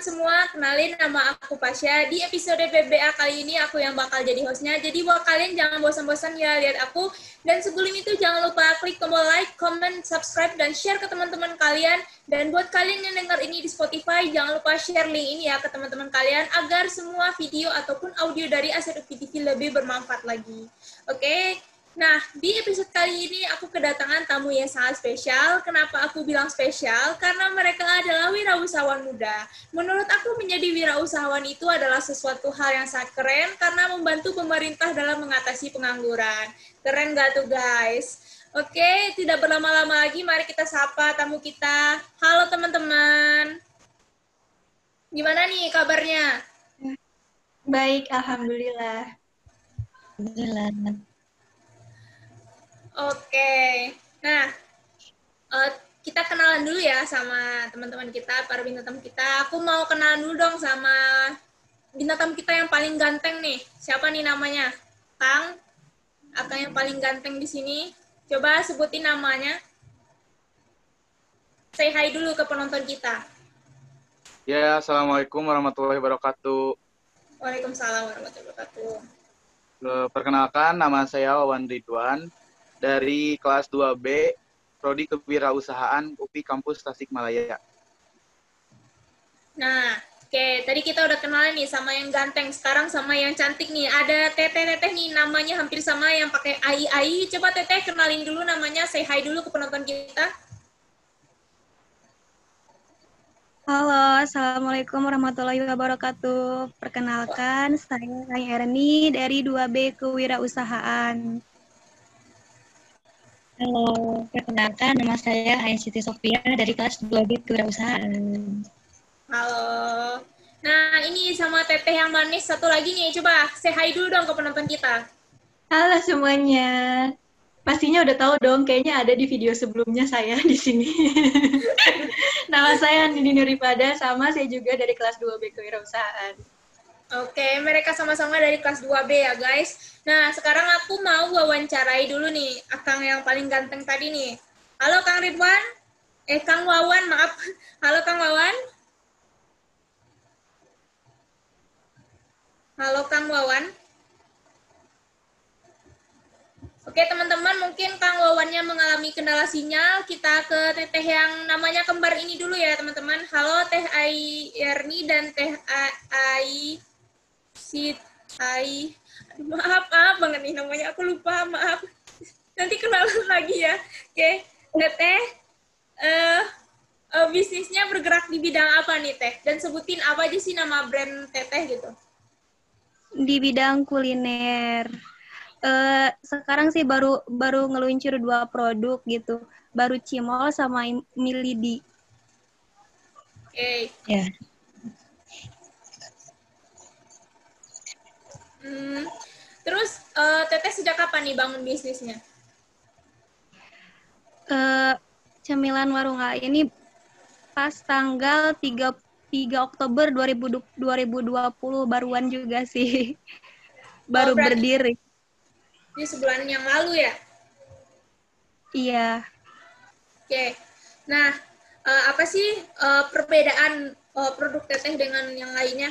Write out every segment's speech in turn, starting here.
semua, kenalin nama aku Pasha. Di episode PBA kali ini aku yang bakal jadi hostnya. Jadi buat kalian jangan bosan-bosan ya lihat aku. Dan sebelum itu jangan lupa klik tombol like, comment, subscribe, dan share ke teman-teman kalian. Dan buat kalian yang dengar ini di Spotify, jangan lupa share link ini ya ke teman-teman kalian agar semua video ataupun audio dari Aset UPTV lebih bermanfaat lagi. Oke, Nah, di episode kali ini aku kedatangan tamu yang sangat spesial. Kenapa aku bilang spesial? Karena mereka adalah wirausahawan muda. Menurut aku menjadi wirausahawan itu adalah sesuatu hal yang sangat keren karena membantu pemerintah dalam mengatasi pengangguran. Keren gak tuh guys? Oke, tidak berlama-lama lagi, mari kita sapa tamu kita. Halo teman-teman. Gimana nih kabarnya? Baik, Alhamdulillah. Alhamdulillah. Oke. Nah, uh, kita kenalan dulu ya sama teman-teman kita, para bintang tamu kita. Aku mau kenalan dulu dong sama bintang tamu kita yang paling ganteng nih. Siapa nih namanya? Kang? Atau yang paling ganteng di sini? Coba sebutin namanya. Say hi dulu ke penonton kita. Ya, Assalamualaikum warahmatullahi wabarakatuh. Waalaikumsalam warahmatullahi wabarakatuh. Perkenalkan, nama saya Wawan Ridwan dari kelas 2B Prodi Kewirausahaan UPI Kampus Tasikmalaya. Nah, oke, okay. tadi kita udah kenal nih sama yang ganteng, sekarang sama yang cantik nih. Ada Teteh-teteh nih namanya hampir sama yang pakai AI AI. Coba Teteh kenalin dulu namanya, say hi dulu ke penonton kita. Halo, Assalamualaikum warahmatullahi wabarakatuh. Perkenalkan, saya Erni dari 2B Kewirausahaan. Halo, perkenalkan nama saya Ain Siti Sofia dari kelas 2B Kewirausahaan. Halo. Nah, ini sama Teteh yang manis satu lagi nih. Coba say hi dulu dong ke penonton kita. Halo semuanya. Pastinya udah tahu dong, kayaknya ada di video sebelumnya saya di sini. Nama saya Nini Nuripada, sama saya juga dari kelas 2B Kewirausahaan. Oke, mereka sama-sama dari kelas 2B ya, guys. Nah, sekarang aku mau wawancarai dulu nih, Akang yang paling ganteng tadi nih. Halo, Kang Ridwan. Eh, Kang Wawan, maaf. Halo, Kang Wawan. Halo, Kang Wawan. Oke, teman-teman, mungkin Kang Wawannya mengalami kendala sinyal. Kita ke teteh yang namanya kembar ini dulu ya, teman-teman. Halo, Teh Ai Erni dan Teh Ai si Ai maaf maaf banget nih namanya. Aku lupa maaf. Nanti kenalan lagi ya. Oke teteh uh, uh, bisnisnya bergerak di bidang apa nih teh? Dan sebutin apa aja sih nama brand teteh gitu. Di bidang kuliner. Uh, sekarang sih baru baru ngeluncur dua produk gitu. Baru cimol sama milidi. Oke. Okay. ya. yeah. Hmm. Terus uh, Teteh sejak kapan nih bangun bisnisnya? Uh, cemilan warung A ini pas tanggal 3, 3 Oktober 2020 baruan juga sih. Baru oh, berdiri. Ini sebulan yang lalu ya? Iya. Oke. Okay. Nah, uh, apa sih uh, perbedaan uh, produk teteh dengan yang lainnya?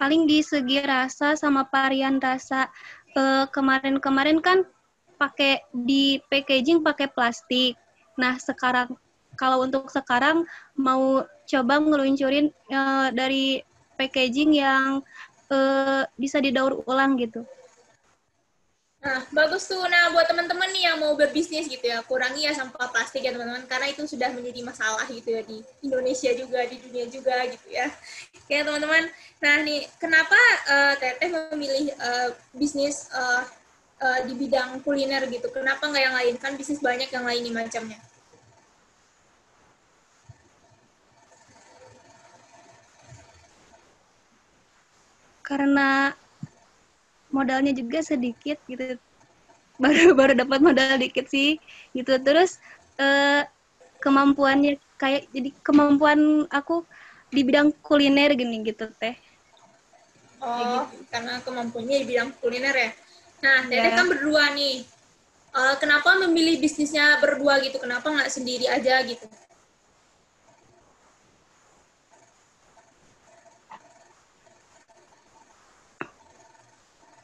Paling di segi rasa sama varian rasa kemarin kemarin-kemarin kan pakai di packaging pakai plastik. Nah, sekarang kalau untuk sekarang mau coba ngeluncurin uh, dari packaging yang uh, bisa didaur ulang gitu. Nah, bagus tuh. Nah, buat teman-teman nih yang mau berbisnis gitu ya, kurangi ya sampah plastik ya teman-teman, karena itu sudah menjadi masalah gitu ya di Indonesia juga, di dunia juga gitu ya. Oke teman-teman, nah nih kenapa uh, Teteh memilih uh, bisnis uh, uh, di bidang kuliner gitu? Kenapa nggak yang lain? Kan bisnis banyak yang lain nih macamnya. Karena modalnya juga sedikit gitu. Baru baru dapat modal dikit sih gitu. Terus eh, kemampuannya kayak jadi kemampuan aku di bidang kuliner gini gitu teh. Oh gitu. karena kemampuannya di bidang kuliner ya? Nah ya. kan berdua nih. Uh, kenapa memilih bisnisnya berdua gitu? Kenapa nggak sendiri aja gitu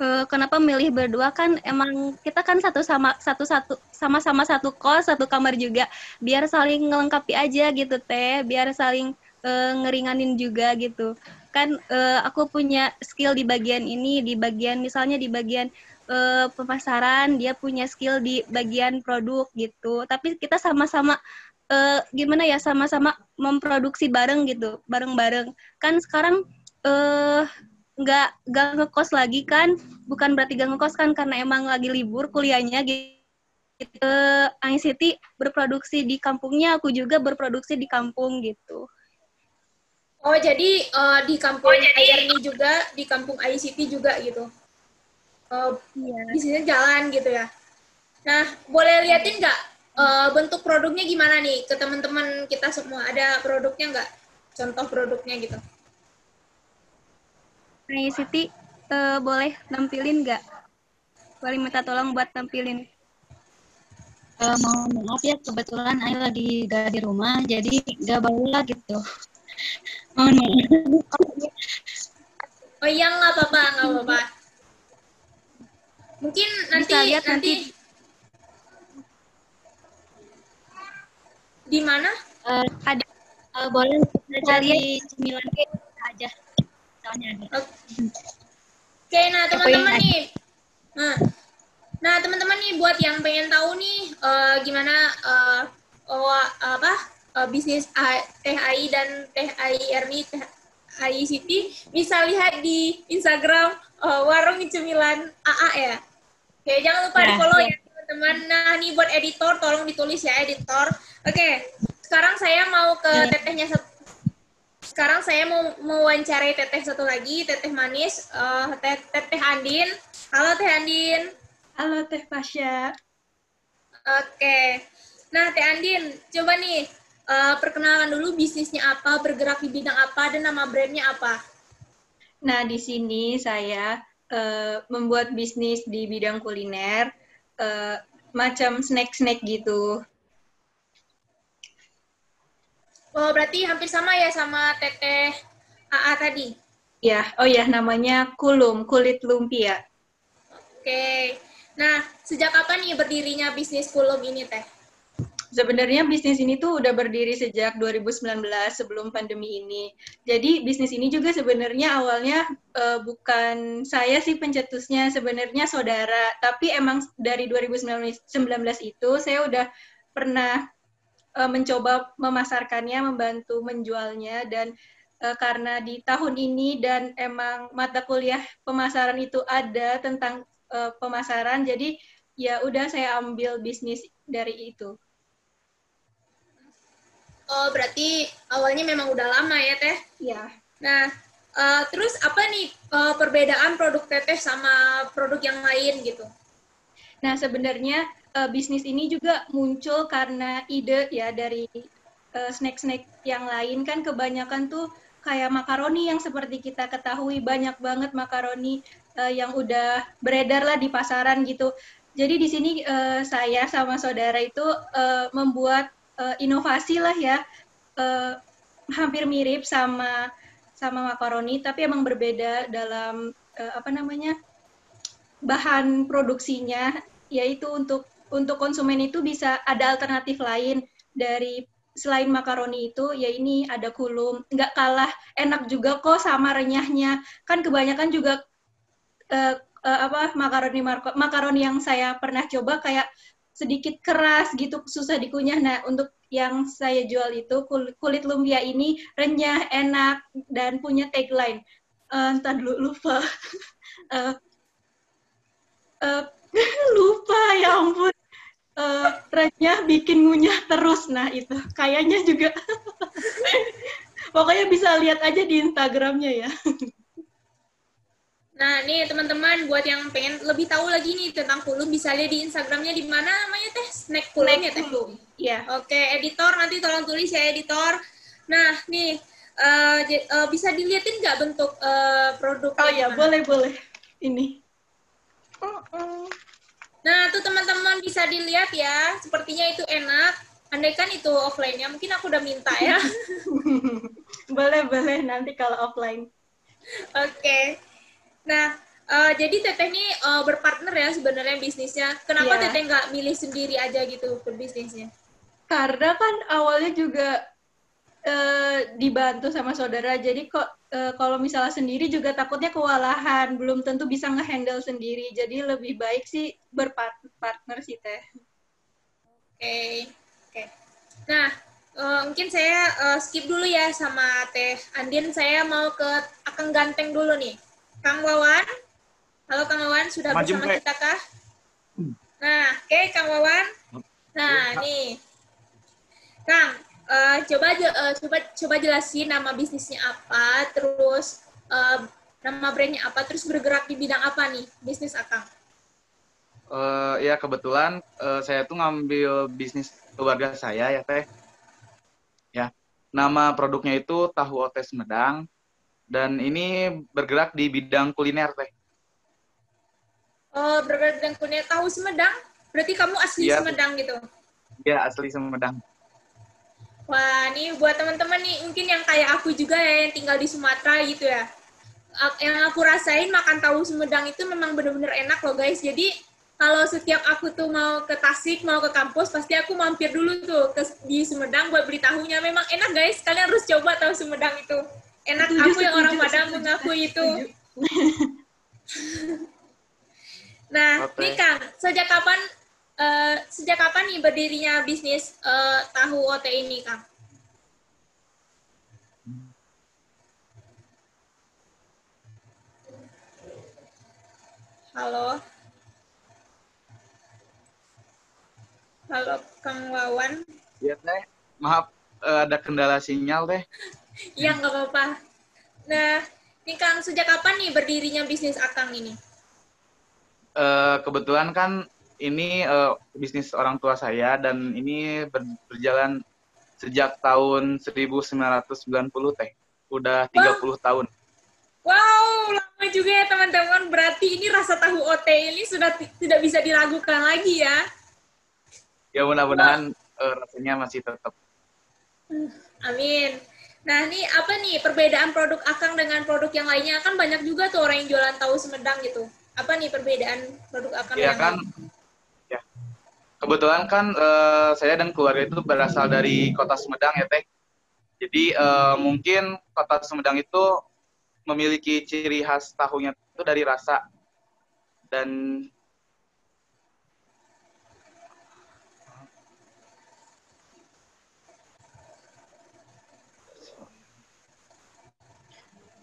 uh, kenapa milih berdua? Kan emang kita kan satu sama satu satu sama-sama satu kos satu kamar juga. Biar saling melengkapi aja gitu teh. Biar saling uh, ngeringanin juga gitu. Kan uh, aku punya skill di bagian ini di bagian misalnya di bagian uh, pemasaran dia punya skill di bagian produk gitu. Tapi kita sama-sama uh, gimana ya sama-sama memproduksi bareng gitu bareng-bareng. Kan sekarang uh, nggak nggak ngekos lagi kan. Bukan berarti nggak ngekos kan karena emang lagi libur kuliahnya gitu. ICT berproduksi di kampungnya aku juga berproduksi di kampung gitu. Oh jadi uh, di kampung oh, jadi... ini juga di kampung ICT juga gitu. Uh, yeah. bisnisnya jalan gitu ya. Nah boleh liatin nggak uh, bentuk produknya gimana nih ke teman-teman kita semua? Ada produknya nggak? Contoh produknya gitu Ray Siti uh, boleh nampilin nggak? Boleh minta tolong buat nampilin. Uh, mau maaf ya kebetulan Ayu lagi gak di rumah jadi gak bawa gitu. Mohon maaf. Oh iya nggak apa-apa nggak apa-apa. Mungkin nanti Bisa lihat nanti, nanti di mana? Uh, ada uh, boleh kita di cemilan aja. Oke, nah teman-teman nih, nah, nah teman-teman nih buat yang pengen tahu nih uh, gimana uh, oh, apa uh, bisnis THI dan THI Erni THI City bisa lihat di Instagram uh, warung cemilan AA ya. Oke, jangan lupa nah, di follow ya teman-teman. Nah, nih buat editor tolong ditulis ya editor. Oke, sekarang saya mau ke iya. tetehnya sekarang saya mau mewawancarai teteh satu lagi, teteh manis, uh, teh, teteh Andin. Halo teh Andin. Halo teh Pasya. Oke. Nah teh Andin, coba nih uh, perkenalkan dulu bisnisnya apa, bergerak di bidang apa, dan nama brandnya apa. Nah di sini saya uh, membuat bisnis di bidang kuliner, uh, macam snack-snack gitu. Oh, berarti hampir sama ya sama teteh AA tadi? Ya, oh ya namanya kulum, kulit lumpia. Oke. Nah, sejak kapan nih berdirinya bisnis kulum ini teh? Sebenarnya bisnis ini tuh udah berdiri sejak 2019 sebelum pandemi ini. Jadi bisnis ini juga sebenarnya awalnya uh, bukan saya sih pencetusnya, sebenarnya saudara. Tapi emang dari 2019 itu saya udah pernah uh, mencoba memasarkannya, membantu menjualnya dan uh, karena di tahun ini dan emang mata kuliah pemasaran itu ada tentang uh, pemasaran, jadi ya udah saya ambil bisnis dari itu. Oh, berarti awalnya memang udah lama ya, Teh? Iya. Nah, uh, terus apa nih uh, perbedaan produk Teteh sama produk yang lain gitu? Nah, sebenarnya uh, bisnis ini juga muncul karena ide ya dari uh, snack-snack yang lain. Kan kebanyakan tuh kayak makaroni yang seperti kita ketahui banyak banget makaroni uh, yang udah beredar lah di pasaran gitu. Jadi di sini uh, saya sama saudara itu uh, membuat uh, inovasi lah ya, uh, hampir mirip sama sama makaroni, tapi emang berbeda dalam uh, apa namanya bahan produksinya, yaitu untuk untuk konsumen itu bisa ada alternatif lain dari selain makaroni itu ya ini ada kulum. Nggak kalah enak juga kok sama renyahnya. Kan kebanyakan juga uh, uh, apa makaroni makaroni yang saya pernah coba kayak sedikit keras gitu susah dikunyah. Nah untuk yang saya jual itu kulit lumpia ini renyah enak dan punya tagline. Uh, entah dulu lupa. Uh, uh, lupa ya ampun uh, trennya bikin ngunyah terus nah itu kayaknya juga pokoknya bisa lihat aja di Instagramnya ya Nah, nih teman-teman buat yang pengen lebih tahu lagi nih tentang kulum bisa lihat di Instagramnya di mana namanya teh snack kulum ya teh. Iya. Oke, editor nanti tolong tulis ya editor. Nah, nih uh, uh, bisa dilihatin nggak bentuk uh, produk? Oh ya, boleh boleh. Ini. Uh -uh. Nah, tuh teman-teman bisa dilihat ya, sepertinya itu enak. Andai kan itu offline-nya, mungkin aku udah minta ya. boleh, boleh nanti kalau offline. Oke. Okay. Nah, Uh, jadi Teteh ini uh, berpartner ya sebenarnya bisnisnya. Kenapa Iya. Teteh nggak milih sendiri aja gitu berbisnisnya? Karena kan awalnya juga eh, dibantu sama saudara, jadi kok eh, kalau misalnya sendiri juga takutnya kewalahan, belum tentu bisa ngehandle sendiri. Jadi lebih baik sih berpartner sih teh. Oke, oke. Nah, eh, mungkin saya eh, skip dulu ya sama Teh Andin. Saya mau ke Akang Ganteng dulu nih. Kang Wawan, halo Kang Wawan, sudah Maju, bersama kita kah? Nah, oke Kang Wawan. Nah, nih, Kang, eh, coba eh, coba coba jelasin nama bisnisnya apa, terus eh, nama brandnya apa, terus bergerak di bidang apa nih bisnis Akang? Eh, ya kebetulan eh, saya tuh ngambil bisnis keluarga saya ya teh. Ya, nama produknya itu tahu otes Sumedang dan ini bergerak di bidang kuliner teh. Oh, bergerak di bidang kuliner tahu Sumedang? Berarti kamu asli Iya. Sumedang gitu? Ya asli Sumedang. Wah, nih buat teman-teman nih mungkin yang kayak aku juga ya yang tinggal di Sumatera gitu ya. Yang aku rasain makan tahu Sumedang itu memang bener-bener enak loh guys. Jadi kalau setiap aku tuh mau ke Tasik, mau ke kampus, pasti aku mampir dulu tuh ke di Sumedang buat beli tahunya. Memang enak guys, kalian harus coba tahu Sumedang itu. Enak Setuju, aku yang orang Padang setuju, mengakui itu. Nah, Oke. nih Kang, sejak kapan eh, sejak kapan nih berdirinya bisnis eh, tahu OT ini, Kang? Halo. Halo, Kang Wawan. Ya teh, maaf eh, ada kendala sinyal teh. Iya, nggak apa-apa. Nah, nih Kang, sejak kapan nih berdirinya bisnis Akang ini? Eh, kebetulan kan ini eh, bisnis orang tua saya dan ini ber- berjalan sejak tahun 1990 teh. Udah 30 tahun. Wow, lama juga ya teman-teman. Berarti ini rasa tahu OT ini sudah ti- tidak bisa diragukan lagi ya. Ya mudah-mudahan eh, rasanya masih tetap. Amin. Nah, ini apa nih perbedaan produk Akang dengan produk yang lainnya? Kan banyak juga tuh orang yang jualan tahu Sumedang gitu. Apa nih perbedaan produk Akang dengan kan, ya. Kebetulan kan eh, saya dan keluarga itu berasal dari kota Sumedang ya teh. Jadi eh, mungkin kota Sumedang itu memiliki ciri khas tahunya itu dari rasa dan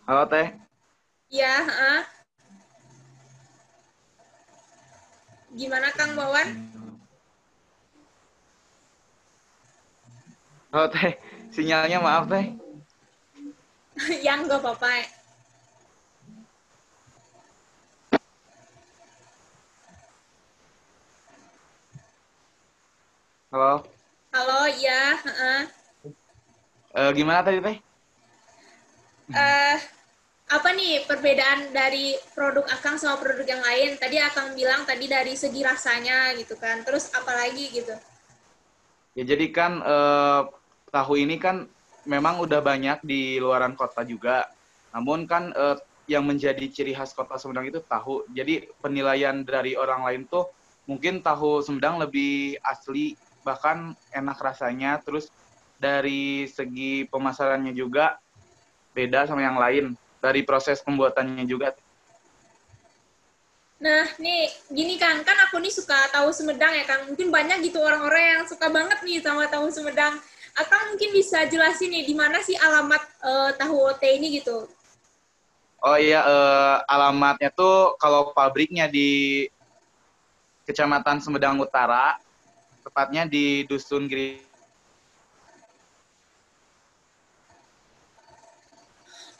Halo teh, Ya, heeh. Gimana Kang Bawan? Halo teh, sinyalnya maaf teh. yang nggak apa-apa. Halo, Halo, ya, heeh. Eh, gimana tadi teh? eh apa nih perbedaan dari produk Akang sama produk yang lain? Tadi Akang bilang tadi dari segi rasanya gitu kan. Terus apa lagi gitu? Ya jadi kan eh, tahu ini kan memang udah banyak di luaran kota juga. Namun kan eh, yang menjadi ciri khas kota Sumedang itu tahu. Jadi penilaian dari orang lain tuh mungkin tahu Sumedang lebih asli, bahkan enak rasanya. Terus dari segi pemasarannya juga beda sama yang lain. Dari proses pembuatannya juga. Nah, nih gini Kang, kan aku nih suka tahu Sumedang ya Kang. Mungkin banyak gitu orang-orang yang suka banget nih sama tahu Sumedang. Akang mungkin bisa jelasin nih di mana sih alamat eh, tahu OT ini gitu. Oh iya, eh, alamatnya tuh kalau pabriknya di Kecamatan Sumedang Utara, tepatnya di Dusun Giri.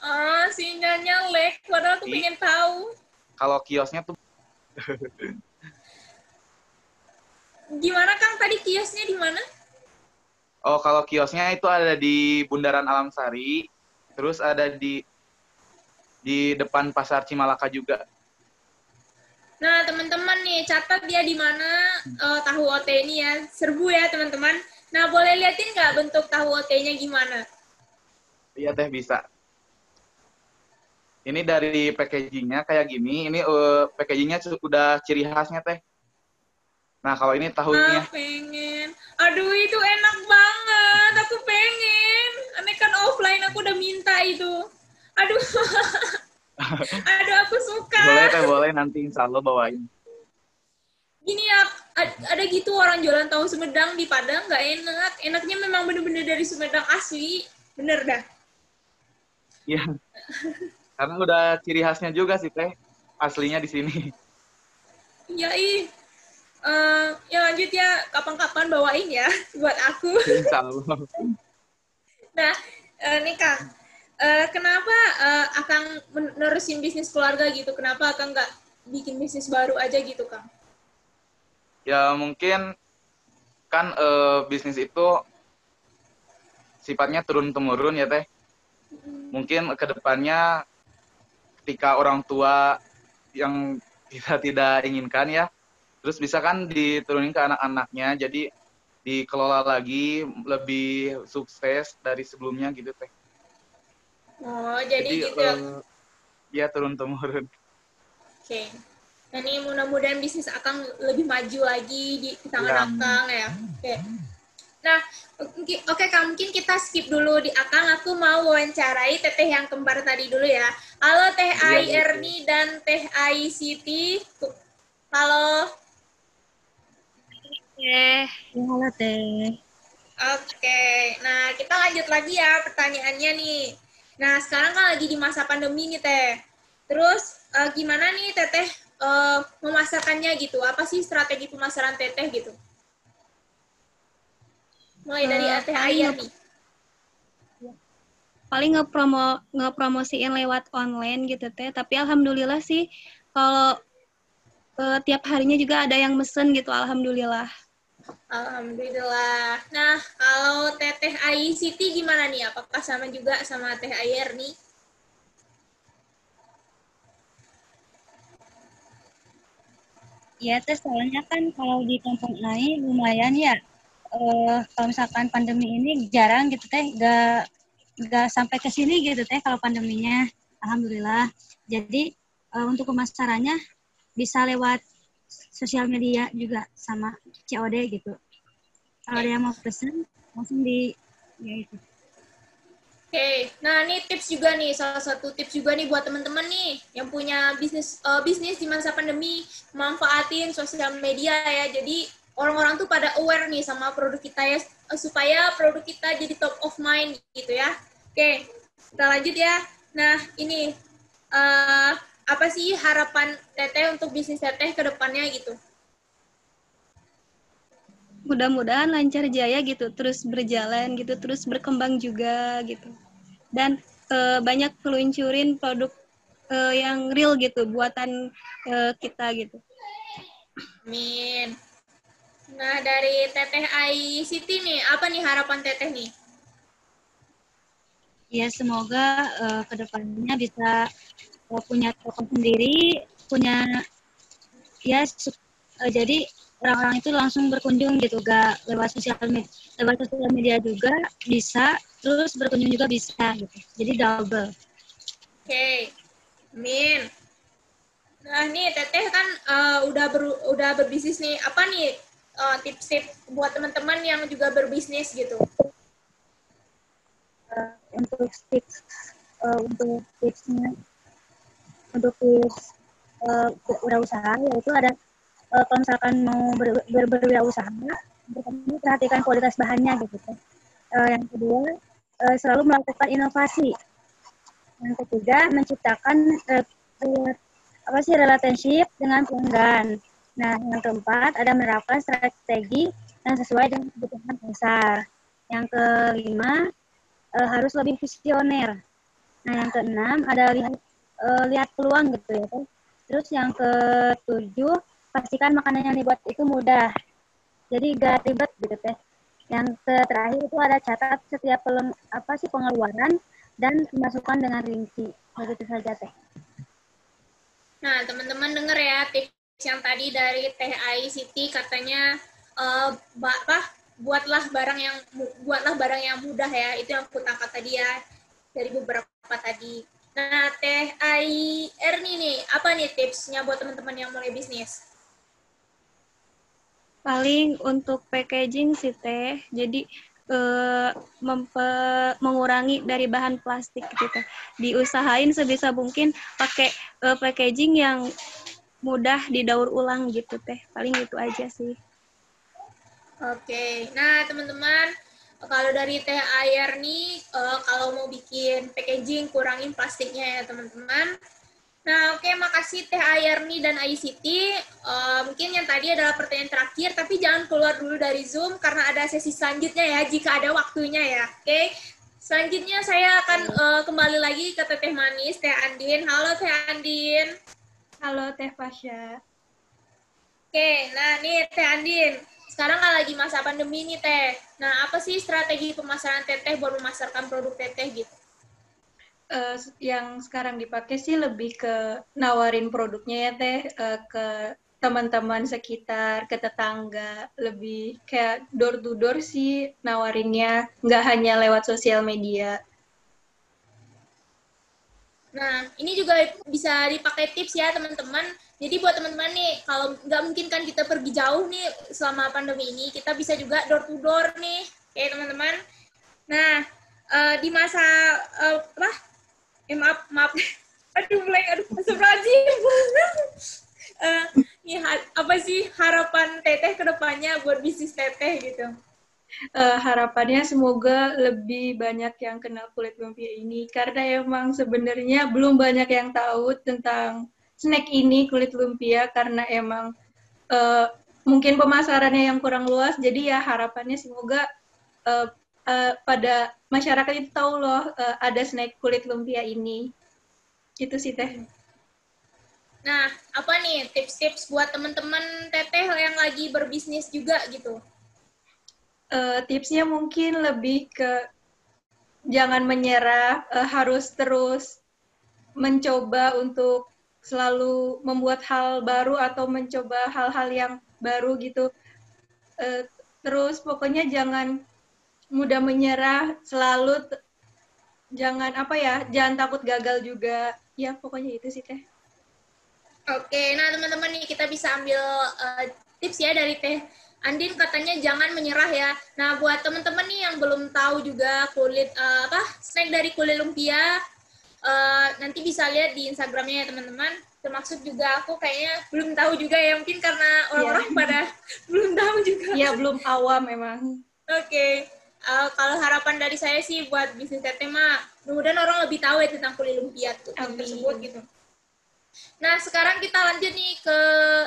Ah, sinyalnya lag, padahal aku Ih. pengen tahu. Kalau kiosnya tuh Gimana Kang tadi kiosnya di mana? Oh, kalau kiosnya itu ada di Bundaran Alam Sari, terus ada di di depan Pasar Cimalaka juga. Nah, teman-teman nih, catat dia di mana eh, tahu OT ini ya. Serbu ya, teman-teman. Nah, boleh liatin nggak bentuk tahu OT-nya gimana? Iya teh bisa. Ini dari packagingnya kayak gini. Ini uh, packagingnya udah ciri khasnya teh. Nah kalau ini tahunya. Ah, pengen. Aduh itu enak banget. Aku pengen. Aneh kan offline aku udah minta itu. Aduh. Aduh aku suka. Boleh teh boleh nanti insya Allah bawain. Gini ya, ada gitu orang jualan tahu Sumedang di Padang nggak enak. Enaknya memang bener-bener dari Sumedang asli. Bener dah. Iya. Karena udah ciri khasnya juga sih teh. Aslinya di sini. Iya ih. Uh, ya lanjut ya kapan-kapan bawain ya buat aku. Insya Allah. Nah, uh, nih Kang, uh, kenapa uh, Akang menerusin bisnis keluarga gitu? Kenapa Akang nggak bikin bisnis baru aja gitu, Kang? Ya mungkin kan uh, bisnis itu sifatnya turun temurun ya teh. Mungkin ke depannya ketika orang tua yang kita tidak inginkan ya, terus bisa kan diturunin ke anak-anaknya, jadi dikelola lagi lebih sukses dari sebelumnya gitu teh. Oh jadi, jadi gitu. Uh, ya turun temurun. Oke. Okay. Nah ini mudah-mudahan bisnis akan lebih maju lagi di tangan ya. Akang ya. Oke. Okay. Nah, oke okay, Kang, mungkin kita skip dulu di Akang. Aku mau wawancarai teteh yang kembar tadi dulu ya. Halo Teh ya, Ai Erni dan Teh Ai Siti. Halo. Teh. Halo Teh. Oke, nah kita lanjut lagi ya pertanyaannya nih. Nah sekarang kan lagi di masa pandemi nih Teh. Terus uh, gimana nih Teteh uh, memasarkannya gitu? Apa sih strategi pemasaran Teteh gitu? Mulai dari uh, Teh Ayah nih. Paling ngepromo ngepromosiin lewat online gitu Teh. Tapi alhamdulillah sih kalau uh, tiap harinya juga ada yang mesen gitu. Alhamdulillah. Alhamdulillah. Nah, kalau Teteh Ai Siti gimana nih? Apakah sama juga sama Teh Ayer nih? Ya, teh soalnya kan kalau di kampung Ai lumayan ya. Uh, kalau misalkan pandemi ini jarang gitu teh, gak gak sampai ke sini gitu teh kalau pandeminya. Alhamdulillah. Jadi uh, untuk pemasarannya bisa lewat sosial media juga sama COD gitu. Kalau ada yang mau pesen langsung di ya itu. Oke, okay. nah ini tips juga nih, salah satu tips juga nih buat teman-teman nih yang punya bisnis uh, bisnis di masa pandemi, manfaatin sosial media ya. Jadi orang-orang tuh pada aware nih sama produk kita ya, uh, supaya produk kita jadi top of mind gitu ya. Oke, okay. kita lanjut ya. Nah ini uh, apa sih harapan Teteh untuk bisnis Teteh ke depannya gitu? Mudah-mudahan lancar jaya gitu, terus berjalan gitu, terus berkembang juga gitu. Dan e, banyak peluncurin produk e, yang real gitu, buatan e, kita gitu. Amin. Nah, dari Teteh Ai Siti nih, apa nih harapan Teteh nih? Ya, semoga uh, ke depannya bisa punya toko sendiri, punya ya uh, jadi orang-orang itu langsung berkunjung gitu, gak lewat sosial media, lewat sosial media juga bisa, terus berkunjung juga bisa gitu. Jadi double. Oke, okay. Min. Nah nih Teteh kan uh, udah ber, udah berbisnis nih. Apa nih uh, tips-tips buat teman-teman yang juga berbisnis gitu? Uh, untuk tips uh, untuk tipsnya untuk tips uh, usaha yaitu ada uh, kalau misalkan mau ber, ber, berwirausaha pertama perhatikan kualitas bahannya gitu. Uh, yang kedua uh, selalu melakukan inovasi. Yang ketiga menciptakan uh, apa sih relationship dengan pelanggan. Nah, yang keempat ada menerapkan strategi yang sesuai dengan kebutuhan pasar. Yang kelima uh, harus lebih visioner. Nah, yang keenam ada lihat uh, lihat peluang gitu ya kan. Terus yang ketujuh pastikan makanan yang dibuat itu mudah. Jadi gak ribet gitu teh. Yang terakhir itu ada catat setiap pelem, apa sih pengeluaran dan dimasukkan dengan rinci. Begitu saja teh. Nah teman-teman denger ya tips yang tadi dari Teh Ai Siti katanya uh, apa buatlah barang yang buatlah barang yang mudah ya itu yang aku tangkap tadi ya dari beberapa tadi Nah, Teh Ai Erni nih, apa nih tipsnya buat teman-teman yang mulai bisnis? Paling untuk packaging sih teh, jadi eh, mempe- mengurangi dari bahan plastik gitu. Diusahain sebisa mungkin pakai eh, packaging yang mudah didaur ulang gitu teh. Paling itu aja sih. Oke, nah teman-teman, kalau dari Teh Ayer nih, eh, kalau mau bikin packaging, kurangin plastiknya ya teman-teman. Nah, oke, makasih Teh Ayerni dan ICT. Eh, mungkin yang tadi adalah pertanyaan terakhir, tapi jangan keluar dulu dari Zoom karena ada sesi selanjutnya ya, jika ada waktunya ya. Oke, selanjutnya saya akan eh, kembali lagi ke Teteh Manis, Teh Andin. Halo Teh Andin. Halo Teh Pasha. Oke, nah nih Teh Andin. Sekarang kan lagi masa pandemi nih Teh. Nah, apa sih strategi pemasaran Teteh buat memasarkan produk Teteh gitu? Eh, yang sekarang dipakai sih lebih ke nawarin produknya ya Teh eh, ke teman-teman sekitar, ke tetangga, lebih kayak door to door sih nawarinnya, nggak hanya lewat sosial media. Nah, ini juga bisa dipakai tips ya teman-teman. Jadi buat teman-teman nih, kalau nggak mungkin kan kita pergi jauh nih selama pandemi ini, kita bisa juga door to door nih, ya teman-teman. Nah, eh, di masa eh, apa? Eh, maaf, maaf. Aduh, mulai aduh, astagfirullahaladzim. Ini ha- apa sih harapan Teteh ke depannya buat bisnis Teteh gitu? Eh, harapannya semoga lebih banyak yang kenal kulit lumpia ini karena emang sebenarnya belum banyak yang tahu tentang snack ini kulit lumpia karena emang eh, mungkin pemasarannya yang kurang luas jadi ya harapannya semoga eh, eh, pada masyarakat itu tahu loh eh, ada snack kulit lumpia ini itu sih teh Nah, apa nih tips-tips buat teman-teman Teteh yang lagi berbisnis juga gitu? Eh, tipsnya mungkin lebih ke jangan menyerah, eh, harus terus mencoba untuk selalu membuat hal baru atau mencoba hal-hal yang baru gitu. Eh, terus pokoknya jangan mudah menyerah, selalu jangan apa ya, jangan takut gagal juga. Ya pokoknya itu sih teh. Oke, nah teman-teman nih kita bisa ambil eh, tips ya dari Teh Andin katanya jangan menyerah ya. Nah, buat teman-teman nih yang belum tahu juga kulit eh, apa snack dari kulit lumpia eh, nanti bisa lihat di Instagramnya ya teman-teman. Termasuk juga aku kayaknya belum tahu juga ya mungkin karena orang-orang pada belum tahu juga. Ya belum awam memang. Oke, Eh, kalau harapan dari saya sih buat bisnis mah, mudah-mudahan orang lebih tahu ya tentang kulit lumpia tuh, tersebut gitu. Nah, sekarang kita lanjut nih ke,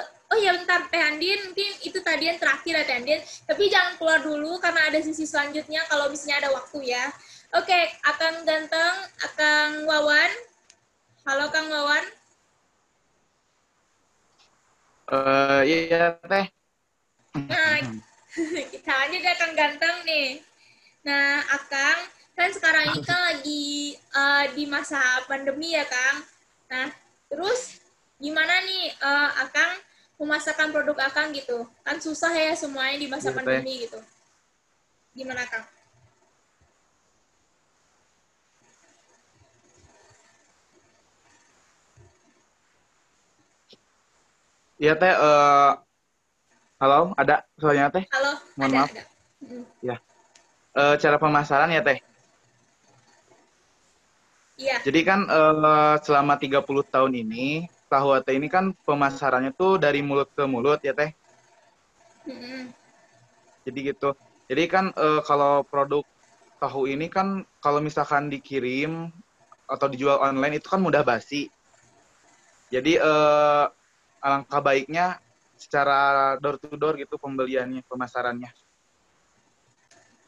oh ya bentar, Teh Andin, mungkin itu tadi yang terakhir ya Teh Andin, tapi jangan keluar dulu karena ada sisi selanjutnya kalau misalnya ada waktu ya. Oke, Akang Ganteng, Akang Wawan. Halo Kang Wawan. Eh, iya teh. Nah, kita lanjut ya Kang Ganteng nih. Nah, Akang, kan sekarang ini kan lagi eh, di masa pandemi ya, Kang. Nah, terus gimana nih eh, Akang memasarkan produk Akang gitu? Kan susah ya semuanya di masa Teh. pandemi gitu. Gimana, Kang? Iya teh. eh, halo, ada suaranya teh? Halo, Mohon ada, maaf. ada. Mm, Eh, cara pemasaran ya teh. Iya, Jadi kan eh, selama 30 tahun ini, tahu teh ini kan pemasarannya tuh dari mulut ke mulut ya teh. Mm-mm. Jadi gitu. Jadi kan eh, kalau produk tahu ini kan kalau misalkan dikirim atau dijual online itu kan mudah basi. Jadi eh, alangkah baiknya secara door to door gitu pembeliannya, pemasarannya.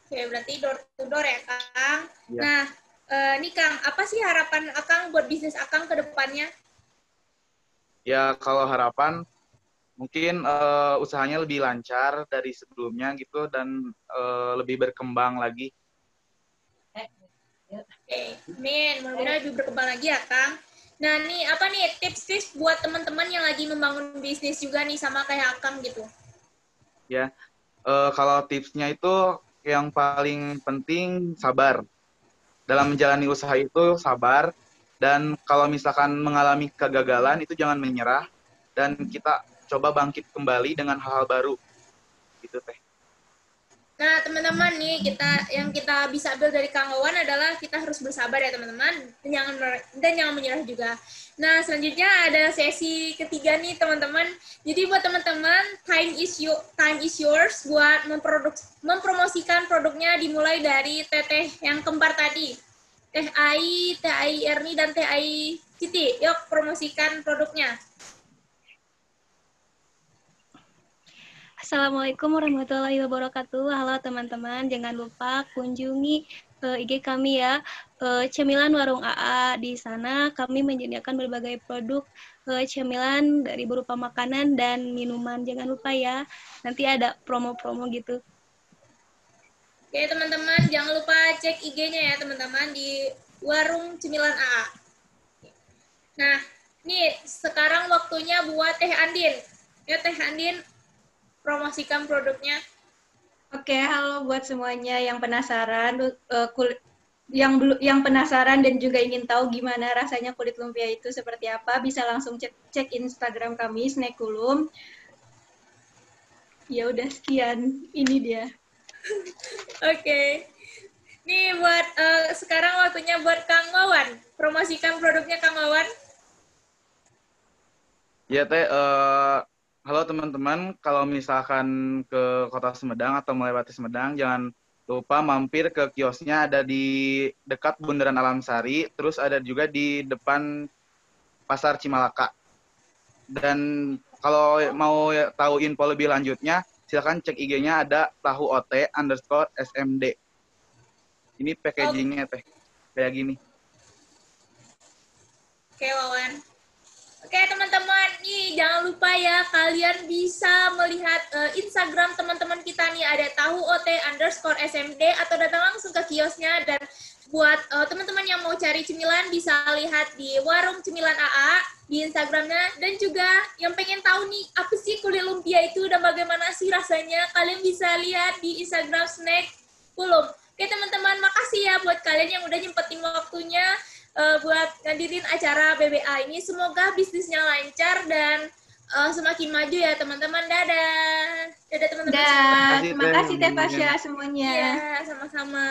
Oke, berarti door to door ya, Kang. Iya. Nah, eh, nih Kang, apa sih harapan Akang buat bisnis Akang ke depannya? Ya kalau harapan mungkin eh, usahanya lebih lancar dari sebelumnya gitu dan eh, lebih berkembang lagi. Oke, amin. Mudah-mudahan lebih berkembang lagi ya, Kang. Nah, nih apa nih tips-tips buat teman-teman yang lagi membangun bisnis juga nih sama kayak Akang gitu? Ya, Eh, kalau tipsnya itu yang paling penting sabar. Dalam menjalani usaha itu sabar Dan kalau misalkan mengalami kegagalan itu jangan menyerah dan kita coba bangkit kembali dengan hal-hal baru. Gitu teh. Nah, teman-teman nih, kita yang kita bisa ambil dari Kang Wawan adalah kita harus bersabar ya, teman-teman, dan jangan dan jangan menyerah juga. Nah, selanjutnya ada sesi ketiga nih, teman-teman. Jadi buat teman-teman, time is you, time is yours buat memproduk, mempromosikan produknya dimulai dari teteh yang kembar tadi. Teh Ai, Teh Ai Erni, dan Teh Ai Siti. Yuk, promosikan produknya. Assalamualaikum warahmatullahi wabarakatuh. Halo teman-teman, jangan lupa kunjungi uh, eh, IG kami ya, uh, Cemilan Warung AA. Di sana kami menyediakan berbagai produk uh, cemilan dari berupa makanan dan minuman. Jangan lupa ya, nanti ada promo-promo gitu. Oke teman-teman, jangan lupa cek IG-nya ya teman-teman di Warung Cemilan AA. Nah, nih sekarang waktunya buat Teh Andin. Ya Teh Andin, promosikan produknya. Oke, halo buat semuanya yang penasaran, uh, kul yang yang penasaran dan juga ingin tahu gimana rasanya kulit lumpia itu seperti apa, bisa langsung cek, cek Instagram kami Snekulum. Ya udah sekian, ini dia. Oke. Okay. Nih buat uh, sekarang waktunya buat Kang Wawan. Promosikan produknya Kang Wawan. Ya teh uh, halo teman-teman, kalau misalkan ke kota Sumedang atau melewati Sumedang, jangan lupa mampir ke kiosnya ada di dekat Bundaran Alam Sari, terus ada juga di depan Pasar Cimalaka. Dan kalau mau tahu info lebih lanjutnya, silakan cek IG-nya ada tahu OT underscore SMD. Ini packagingnya teh kayak gini. Oke, Wawan. Oke teman-teman, nih jangan lupa ya kalian bisa melihat uh, Instagram teman-teman kita nih ada tahu ot underscore smd atau datang langsung ke kiosnya. Dan buat uh, teman-teman yang mau cari cemilan bisa lihat di warung cemilan AA di Instagramnya. Dan juga yang pengen tahu nih apa sih kulit lumpia itu dan bagaimana sih rasanya kalian bisa lihat di Instagram snack kulum. Oke teman-teman, makasih ya buat kalian yang udah nyempetin waktunya uh, buat ngadirin acara BBA ini. Semoga bisnisnya lancar dan uh, semakin maju ya teman-teman. Dadah. Dadah teman-teman. Dadah. Terima kasih Teh Pasha semuanya. Iya, sama-sama.